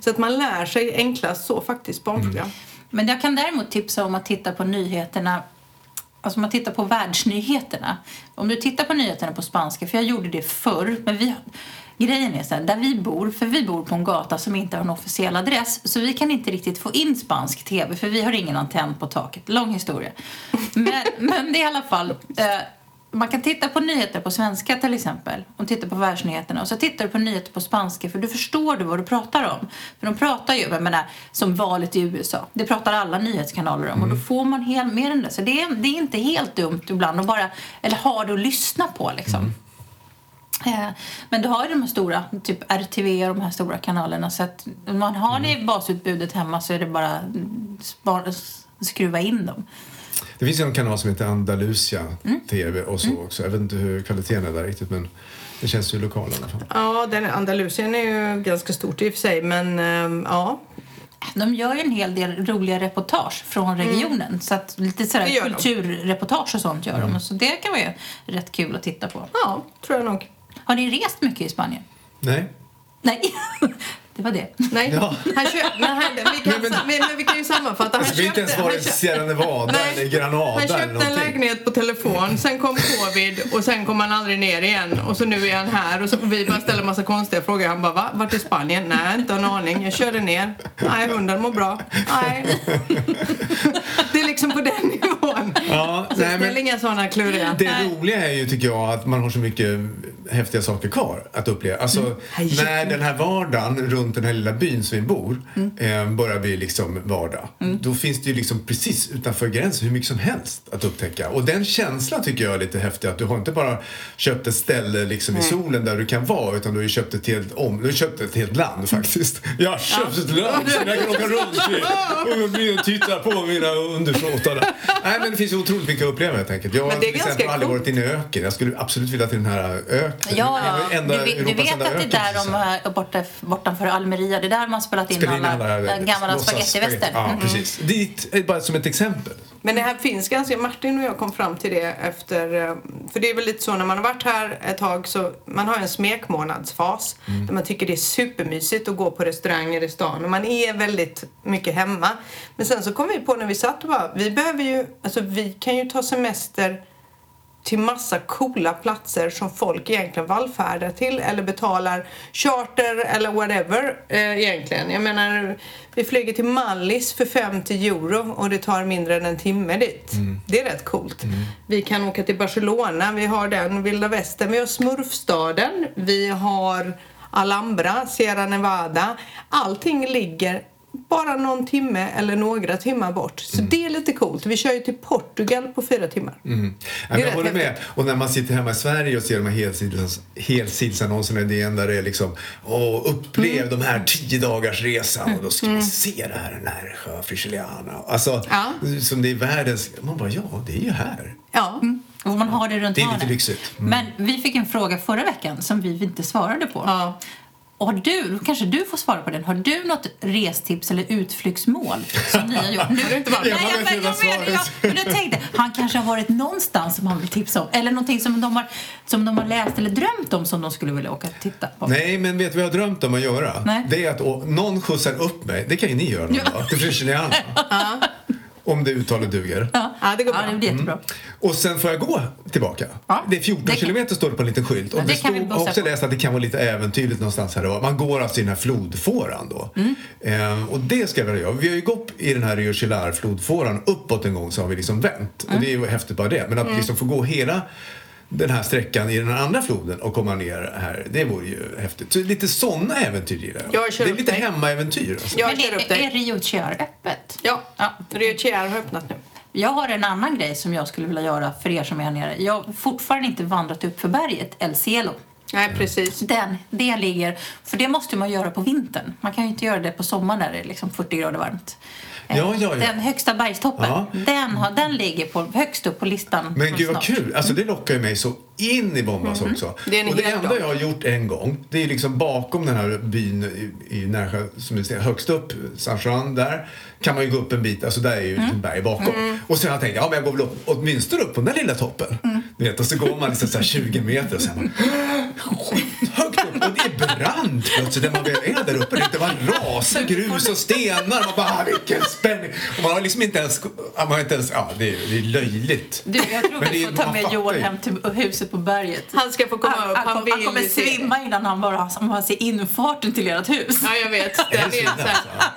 Så att man lär sig enklast så faktiskt barnprogram. Men jag kan däremot tipsa om att titta på nyheterna Alltså om man tittar på världsnyheterna. Om du tittar på nyheterna på spanska, för jag gjorde det förr. Men vi, grejen är så här, där vi bor, för vi bor på en gata som inte har en officiell adress. Så vi kan inte riktigt få in spansk tv, för vi har ingen antenn på taket. Lång historia. Men, men det är i alla fall... Eh, man kan titta på nyheter på svenska till exempel. Och titta på världsnyheterna. Och så tittar du på nyheter på spanska för då förstår du vad du pratar om. För de pratar ju, jag menar, som valet i USA. Det pratar alla nyhetskanaler om. Och då får man hel, mer än det. Så det är, det är inte helt dumt ibland att bara, eller ha det att lyssna på liksom. Eh, Men du har ju de här stora, typ RTV och de här stora kanalerna. Så att om man har det i basutbudet hemma så är det bara mm, spara, skruva in dem. Det finns ju en kanal som heter Andalusia Mm. TV och så också. Jag vet inte hur kvaliteten är där riktigt men det känns ju lokal i alla fall. Ja, den Andalusien är ju ganska stort i och för sig, men ehm, ja. De gör ju en hel del roliga reportage från regionen. Så att lite Mm. Sådär kulturreportage och sånt Mm. gör de. Så det kan vara ju rätt kul att titta på. Ja, tror jag nog. Har ni rest mycket i Spanien? Nej? Nej, det var det. Nej, Ja. han köpte, men, han, vi, kan, Men- men- men, vi kan ju sammanfatta. Han Alltså, vi har inte ens köpte- köpte- Sierra Nevada Nej, eller Granada Han köpte en lägenhet på telefon, sen kom covid och sen kom han aldrig ner igen. Och så nu är han här och så vi bara ställer massa konstiga frågor. Han bara, va? Vart i Spanien? Nej, inte en aning. Jag körde ner. Nej, hunden mår bra. Nej. Det är liksom på den nivån. Ja, Så nej, ställ men inga sådana kluriga. det roliga är ju tycker jag att man har så mycket häftiga saker kvar att uppleva. Alltså Mm. när den här vardagen runt den här lilla byn som vi bor Mm. eh, börjar bli liksom vardag. Då finns det ju liksom precis utanför gränsen hur mycket som helst att upptäcka. Och den känslan tycker jag är lite häftig. Att du har inte bara köpt ett ställe liksom i solen där du kan vara utan du har ju köpt ett helt, om, du har köpt ett helt land faktiskt. Jag har köpt ett land som jag kan åka runt i och titta på mina undersåtar. Nej men det finns ju otroligt mycket att uppleva helt enkelt. Jag har till exempel aldrig varit i en öken. Jag skulle absolut vilja till den här öknen. Ja, ja. enda- Du, vet- du Europas vet att det är där de borta, bortanför Almeria, det är där man spelat in Spelar in alla, alla alla gamla spagettiväster. Ja, Mm. precis. Dit, är bara som ett exempel. Men det här finns ganska, Martin och jag kom fram till det efter, eh, för det är väl lite så när man har varit här ett tag så man har en smekmånadsfas där man tycker det är supermysigt att gå på restauranger i stan och man är väldigt mycket hemma. Men sen så kom vi på när vi satt och bara, vi behöver ju, alltså vi kan ju ta semester till massa coola platser som folk egentligen vallfärdar till eller betalar charter eller whatever eh, egentligen. Jag menar, vi flyger till Mallis för 50 euro och det tar mindre än en timme dit. Det är rätt coolt. Vi kan åka till Barcelona, vi har den, vilda västern, vi har Smurfstaden, vi har Alhambra, Sierra Nevada. Allting ligger bara någon timme eller några timmar bort. Så det är lite coolt. Vi kör ju till Portugal på fyra timmar. Mm. Ja, jag håller med. Och när man sitter hemma i Sverige och ser de här helsides, helsidesannonserna i DN där det är liksom Åh, upplev Mm. de här tio dagars resan och då ska man se det här Närsjö, Frigiliana. Alltså, Ja. som det är världens... Man bara, ja, det är ju här. Ja. Och man har det runt Det är lite lyxigt. Mm. Men vi fick en fråga förra veckan som vi inte svarade på. Ja. Och har du, kanske du får svara på den. Har du något restips eller utflyktsmål som ni har gjort? Nu, du inte varit? Nej, Jag jag, jag, jag, men jag tänkte, han kanske har varit någonstans som han vill tipsa om. Eller någonting som de har, som de har läst eller drömt om som de skulle vilja åka och titta på. Nej, men vet du vad jag har drömt om att göra? Nej. Det är att å, någon skjutsar upp mig, det kan ju ni göra någon Ja. dag, till Frigiliana. Om det uttalet duger. Ja, Ja, det går ja, bra. det blir jättebra. Och sen får jag gå tillbaka. Ja, det är 14 det kan- kilometer står det på en liten skylt. Och Ja, det det kan vi stod, bussa har också på. läst att det kan vara lite äventyrligt någonstans här då. Man går alltså i den här flodfåran då. Mm. Ehm, och det ska jag vilja göra. Vi har ju gått i den här Rio Chilar flodfåran uppåt en gång så har vi liksom vänt. Mm. Och det är ju häftigt bara det. Men att liksom få gå hela den här sträckan i den andra floden och komma ner här, det vore ju häftigt. Så lite sådana äventyr gillar jag. Jag Det är lite hemmaäventyr alltså. Jag Men kör upp är, är. Rio Chiar öppet? Ja, Ja. Rio Chiar har öppnat nu. Jag har en annan grej som jag skulle vilja göra för er som är här nere. Jag har fortfarande inte vandrat upp för berget El Cielo. Nej, precis. Den, det ligger, för det måste man göra på vintern. Man kan ju inte göra det på sommaren när det är liksom 40 grader varmt. Eh, Ja, ja, ja. Den högsta bergstoppen, Ja. den, har, den ligger på, högst upp på listan. Men gud vad kul! Alltså det lockar ju mig så in i Bombas också. Det är och det enda dag. jag har gjort en gång, det är liksom bakom den här byn i, i Närsjö, som ser, högst upp, San Juan, där kan man ju gå upp en bit, alltså där är ju ett berg bakom. Och sen har jag tänkt, ja men jag går väl upp, åtminstone upp på den där lilla toppen. Du vet, och så går man liksom så här 20 meter och sen bara, det är brant plötsligt när man väl är där uppe. Det var rasar grus och stenar. Man bara, ah, vilken spänning! Och man har liksom inte ens, man har inte ens, ja det är, det är löjligt. Du, jag tror Men det vi är- får ta med ju. hem till huset på berget. Han ska få komma han, upp. han, Han han kommer svimma innan han bara han bara ser infarten till ert hus. Ja, jag vet. Är Jag det vet så här. alltså?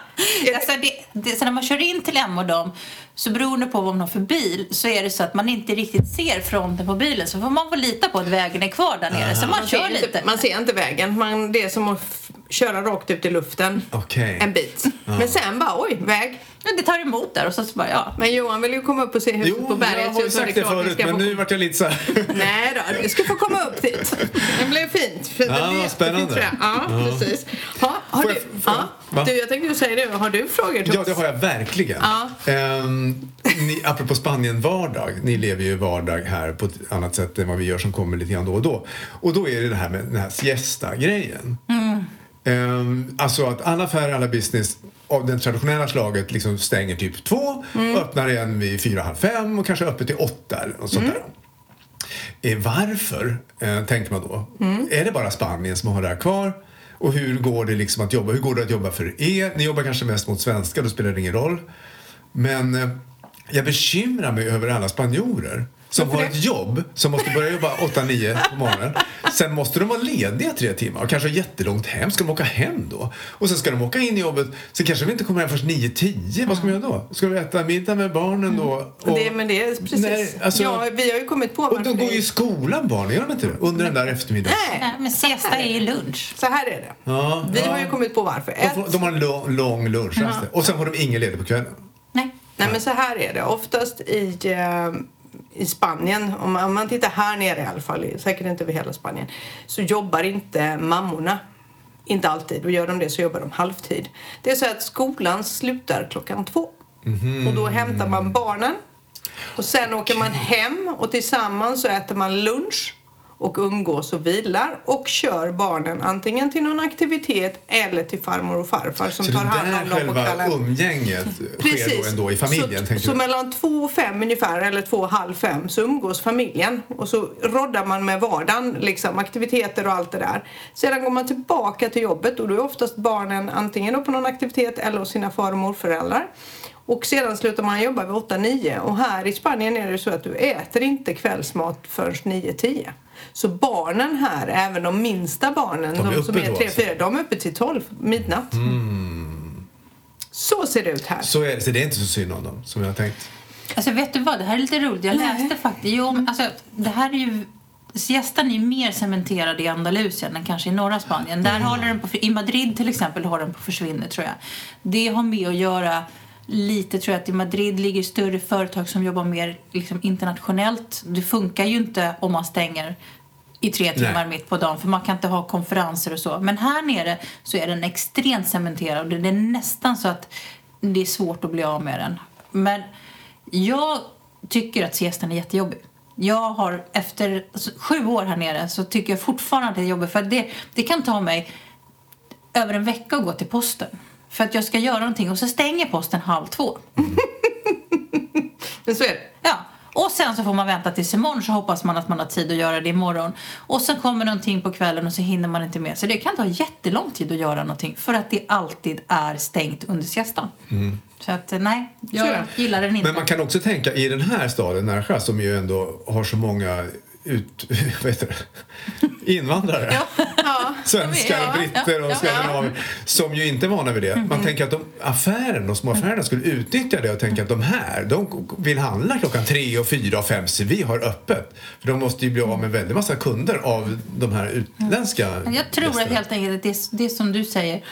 Alltså det, det, så när man kör in till Emma och dem, så beroende på vad man har för bil, så är det så att man inte riktigt ser fronten på bilen. Så får man få lita på att vägen är kvar där nere. Så man Man kör ser, lite. inte, man ser inte vägen. Man, det är som att köra rakt ut i luften Okej. en bit. Men sen bara, oj, väg. Men det tar emot där och så, så bara, ja. Men Johan vill ju komma upp och se huset Jo, på berget. jag har ju sagt det förut men få- nu vart jag lite så här. Nej då, du ska få komma upp dit. Det blev fint. fint. Ja, Det vad spännande. för det. Ja, precis. Ha, har Får du, jag- ja, va? du, jag tänkte säga det. Har du frågor till Ja, det har jag verkligen. Ja. Ni, apropå Spanien-vardag, ni lever ju vardag här på ett annat sätt än vad vi gör som kommer lite grann då och då. Och då är det det här med den här siesta-grejen. Ehm, alltså att alla affärer, alla business av det traditionella slaget liksom stänger typ två, öppnar igen vid fyra, halv fem och kanske öppet till åtta eller något sånt där. Eh, varför, eh, tänker man då. Är det bara Spanien som har det här kvar? Och hur går det liksom att jobba? Hur går det att jobba för er? Ni jobbar kanske mest mot svenskar, då spelar det ingen roll. Men eh, jag bekymrar mig över alla spanjorer som har ett jobb, som måste börja jobba 8-9 på morgonen. Sen måste de vara lediga tre timmar och kanske ha jättelångt hem. Ska de åka hem då? Och sen ska de åka in i jobbet. Sen kanske vi inte kommer hem först 9-10. Vad ska vi göra då? Ska vi äta middag med barnen då? Och- Det, men det är precis. Nej, alltså- ja, vi har ju kommit på och de går ju i skolan barnen, gör de inte det? Under den där eftermiddagen. Nej, Nej, men siesta är ju lunch. så här är det. Ja, Vi ja. har ju kommit på varför. De, får, Ett, de har en lång, lång lunchrast. Och sen har de ingen ledig på kvällen. Nej. men så här är det. Oftast i, eh, i Spanien, om man, om man tittar här nere i alla fall, säkert inte över hela Spanien, så jobbar inte mammorna. Inte alltid. Och gör de det så jobbar de halvtid. Det är så att skolan slutar klockan två. Och då hämtar man barnen. Och sen åker man hem och tillsammans så äter man lunch och umgås och vilar och kör barnen antingen till någon aktivitet eller till farmor och farfar som Så tar hand om dem på själva kvällen. umgänget sker då ändå i familjen, så, så mellan två och fem ungefär, eller två och halv fem, så umgås familjen. Och så roddar man med vardagen, liksom, aktiviteter och allt det där. Sedan går man tillbaka till jobbet och då är oftast barnen antingen på någon aktivitet eller hos sina far och morföräldrar. Och sedan slutar man jobba vid 8-9 och här i Spanien är det så att du äter inte kvällsmat förrän 9-10. Så barnen här, även de minsta barnen, De är de, som är då 3-4, alltså? de är uppe till 12 midnatt. Så ser det ut här. Så, är, det- så det är inte så synd om dem som jag har tänkt. Alltså vet du vad, det här är lite roligt. Jag läste faktiskt, jo, alltså det här är ju Siestan är ju mer cementerad i Andalusien än kanske i norra Spanien. Där håller den på, I Madrid till exempel har den på att försvinna tror jag. Det har med att göra lite tror jag att i Madrid ligger större företag som jobbar mer liksom, internationellt. Det funkar ju inte om man stänger i tre timmar Nej. mitt på dagen för man kan inte ha konferenser och så. Men här nere så är den extremt cementerad och det är nästan så att det är svårt att bli av med den. Men jag tycker att siestan är jättejobbig. Jag har efter sju år här nere så tycker jag fortfarande att det är jobbigt för det, det kan ta mig över en vecka att gå till posten. För att jag ska göra någonting och så stänger posten halv två. Men så är det. Ja. Och sen så får man vänta tills imorgon så hoppas man att man har tid att göra det imorgon. Och sen kommer någonting på kvällen och så hinner man inte med. Så det kan ta jättelång tid att göra någonting för att det alltid är stängt under siestan. Så att nej, jag Så gillar den inte. Men man kan också tänka i den här staden, Närsjö, som ju ändå har så många ut, heter det? Invandrare. Ja. Svenskar, Ja, britter ja, och ja. skandinaver som ju inte är vana vid det. Man tänker att de, affären, de små affärerna skulle utnyttja det och tänka att de här, de vill handla klockan tre och fyra och fem så vi har öppet. För de måste ju bli av med en väldig massa kunder av de här utländska Jag tror att helt enkelt att det, det som du säger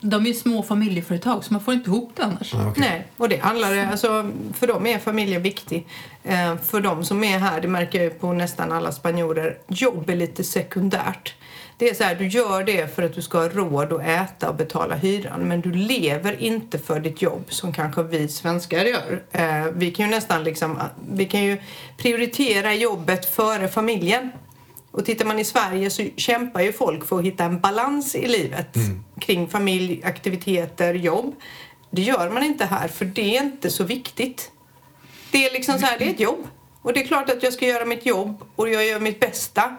De är ju små familjeföretag så man får inte ihop det annars. Ah, okej. Nej, och det handlar det, alltså för dem är familjen viktig. Eh, för de som är här, det märker jag ju på nästan alla spanjorer, jobb är lite sekundärt. Det är så här, du gör det för att du ska ha råd att äta och betala hyran men du lever inte för ditt jobb som kanske vi svenskar gör. Eh, vi kan ju nästan liksom, vi kan ju prioritera jobbet före familjen. Och tittar man i Sverige så kämpar ju folk för att hitta en balans i livet kring familj, aktiviteter, jobb. Det gör man inte här för det är inte så viktigt. Det är liksom så här, det är ett jobb. Och det är klart att jag ska göra mitt jobb och jag gör mitt bästa.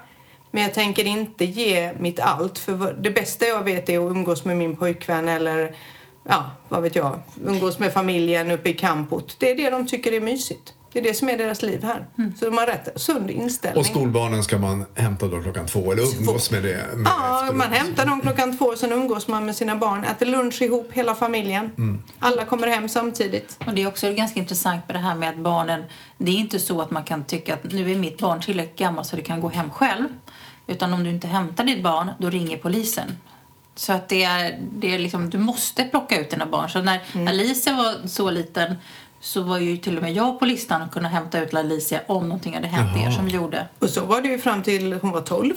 Men jag tänker inte ge mitt allt. För det bästa jag vet är att umgås med min pojkvän eller, ja, vad vet jag, umgås med familjen uppe i campot. Det är det de tycker är mysigt. Det är det som är deras liv här. Så de har rätt sund inställning. Och skolbarnen ska man hämta då klockan två eller umgås med det? Med Ja, efteråt. man hämtar dem klockan två och sen umgås man med sina barn. Äter lunch ihop, hela familjen. Mm. Alla kommer hem samtidigt. Och det är också ganska intressant med det här med att barnen, det är inte så att man kan tycka att nu är mitt barn tillräckligt gammalt så det kan gå hem själv. Utan om du inte hämtar ditt barn, då ringer polisen. Så att det är, det är liksom, du måste plocka ut dina barn. Så när Alicia var så liten så var ju till och med jag på listan att kunna hämta ut Alicia om någonting hade hänt er som gjorde. Och så var det ju fram till hon var 12.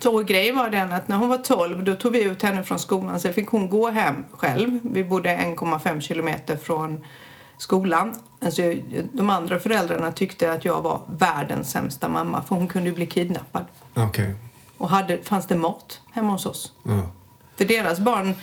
Så grejen var den att när hon var 12 då tog vi ut henne från skolan. Sen fick hon gå hem själv. Vi bodde 1,5 kilometer från skolan. Alltså, de andra föräldrarna tyckte att jag var världens sämsta mamma för hon kunde ju bli kidnappad. Okej. Och hade, fanns det mat hemma hos oss. Ja. För deras barn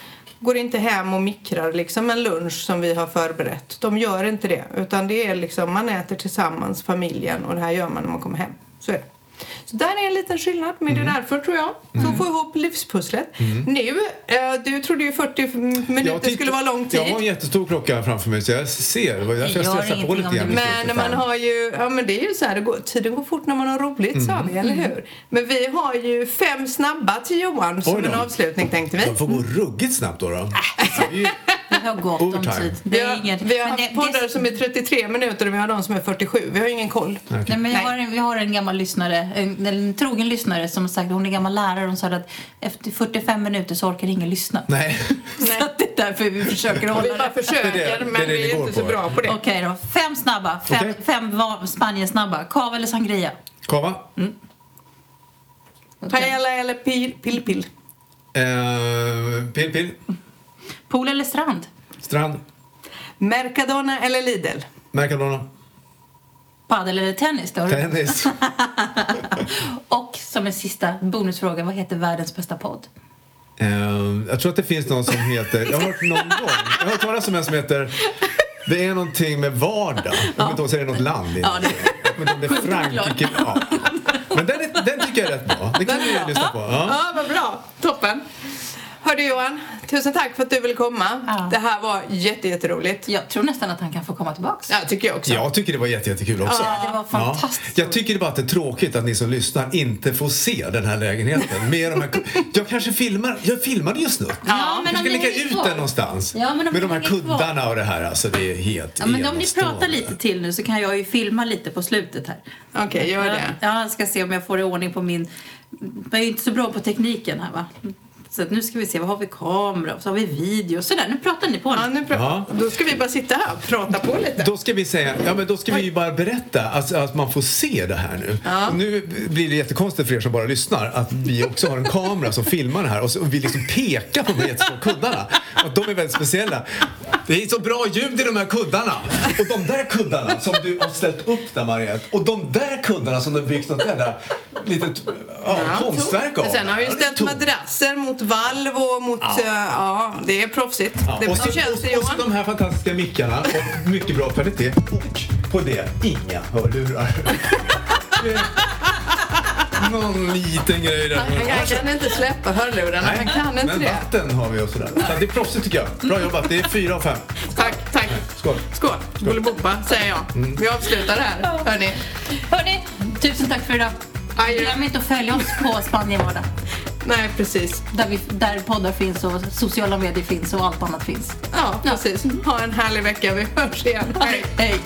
går inte hem och mikrar liksom en lunch som vi har förberett. De gör inte det. Utan det är liksom, man äter tillsammans, familjen, och det här gör man när man kommer hem. Så är det. Så där är en liten skillnad, men Mm. det är därför tror jag, för att få ihop livspusslet. Nu, eh, du trodde ju 40 minuter Jag titt- skulle vara lång tid. Jag har en jättestor klocka framför mig så jag ser. Det var därför jag gör stressade på lite grann. Men man har ju, ja men det är ju så här, det går, tiden går fort när man har roligt sa vi, eller hur? Men vi har ju fem snabba till Johan som en avslutning tänkte vi. De får gå ruggigt snabbt då. då. Vi har gott om tid. Det Vi är har, inget, vi har det- poddar det- som är 33 minuter och vi har de som är 47. Vi har ingen koll. Nej, men jag Nej. har en, vi har en gammal lyssnare, en, en trogen lyssnare som har sagt, hon är gammal lärare, hon sa att efter 45 minuter så orkar ingen lyssna. Nej. Så att det är därför vi försöker hålla Vi bara det. försöker, Det är det- men det är det vi är inte så bra på det. Okej då, fem snabba, fem, Okej. fem Spanien-snabba. Cava eller sangria? Kava? Paella eller pil, pill, pill. Eh, pill, pill. Pool eller strand? Strand. Mercadona eller Lidl? Mercadona. Padel eller tennis? Då? Tennis. Och som en sista bonusfråga, vad heter världens bästa podd? Eh, jag tror att det finns någon som heter... Jag har hört någon gång. Jag har hört talas om en som heter... Det är någonting med vardag. Jag kommer inte ihåg, så är det något land. Ja, det- Jag kommer inte ihåg om det är Frankrike. Ja. Men den, är, den tycker jag är rätt bra. Det kan bra. lyssna på. Ja. Ja, vad bra. Toppen. Hördu Johan, tusen tack för att du ville komma. Ja. Det här var jätte, jätteroligt. Jag tror nästan att han kan få komma tillbaks. Ja, tycker jag också. Jag tycker det var jätte, jättekul också. Ja, det var fantastiskt. Jag tycker det bara att det är tråkigt att ni som lyssnar inte får se den här lägenheten. Med de här, jag kanske filmar, jag filmade ju snutt. Ja, men jag ska lägga ut den någonstans. Ja, men med de här kuddarna och det här. Alltså det är helt Ja, men om ni pratar lite till nu så kan jag ju filma lite på slutet här. Okej, gör det. Ja, jag ska se om jag får i ordning på min... Jag är inte så bra på tekniken här va. Så att nu ska vi se, vad har vi kamera? Och så har vi video. Sådär, nu pratar ni på Ja, nu. pra- Ja. Då ska vi bara sitta här och prata på lite. Då ska vi säga, ja men då ska vi ju bara berätta alltså, att man får se det här nu. Och nu blir det jättekonstigt för er som bara lyssnar att vi också har en kamera som filmar det här och, så, och vi liksom pekar på de här jättestora kuddarna. Att de är väldigt speciella. Det är så bra ljud i de här kuddarna. Och de där kuddarna som du har ställt upp där Mariette. Och de där kuddarna som du har byggt något jävla litet ja, konstverk av. Sen har vi ju Ja, ställt tomt. madrasser mot valv och mot... Ja, ja det är proffsigt. Ja, det, och, så, känns det och, och så de här fantastiska mickarna och mycket bra kvalitet. Och på det, inga hörlurar. Någon liten grej där. Han kan inte släppa hörlurarna. Han kan inte men det. vatten har vi och sådär. Så det är proffsigt tycker jag. Bra jobbat. Det är fyra av fem. Tack, tack. Skål. Skål. Bolibompa, säger jag. Vi avslutar här, hörni. Hörni, tusen tack för idag. Glöm inte att följa oss på Spanienvardag. Nej, precis. Där, vi, där poddar finns och sociala medier finns och allt annat finns. Ja, precis. Ha en härlig vecka. Vi hörs igen. Hej. Hej!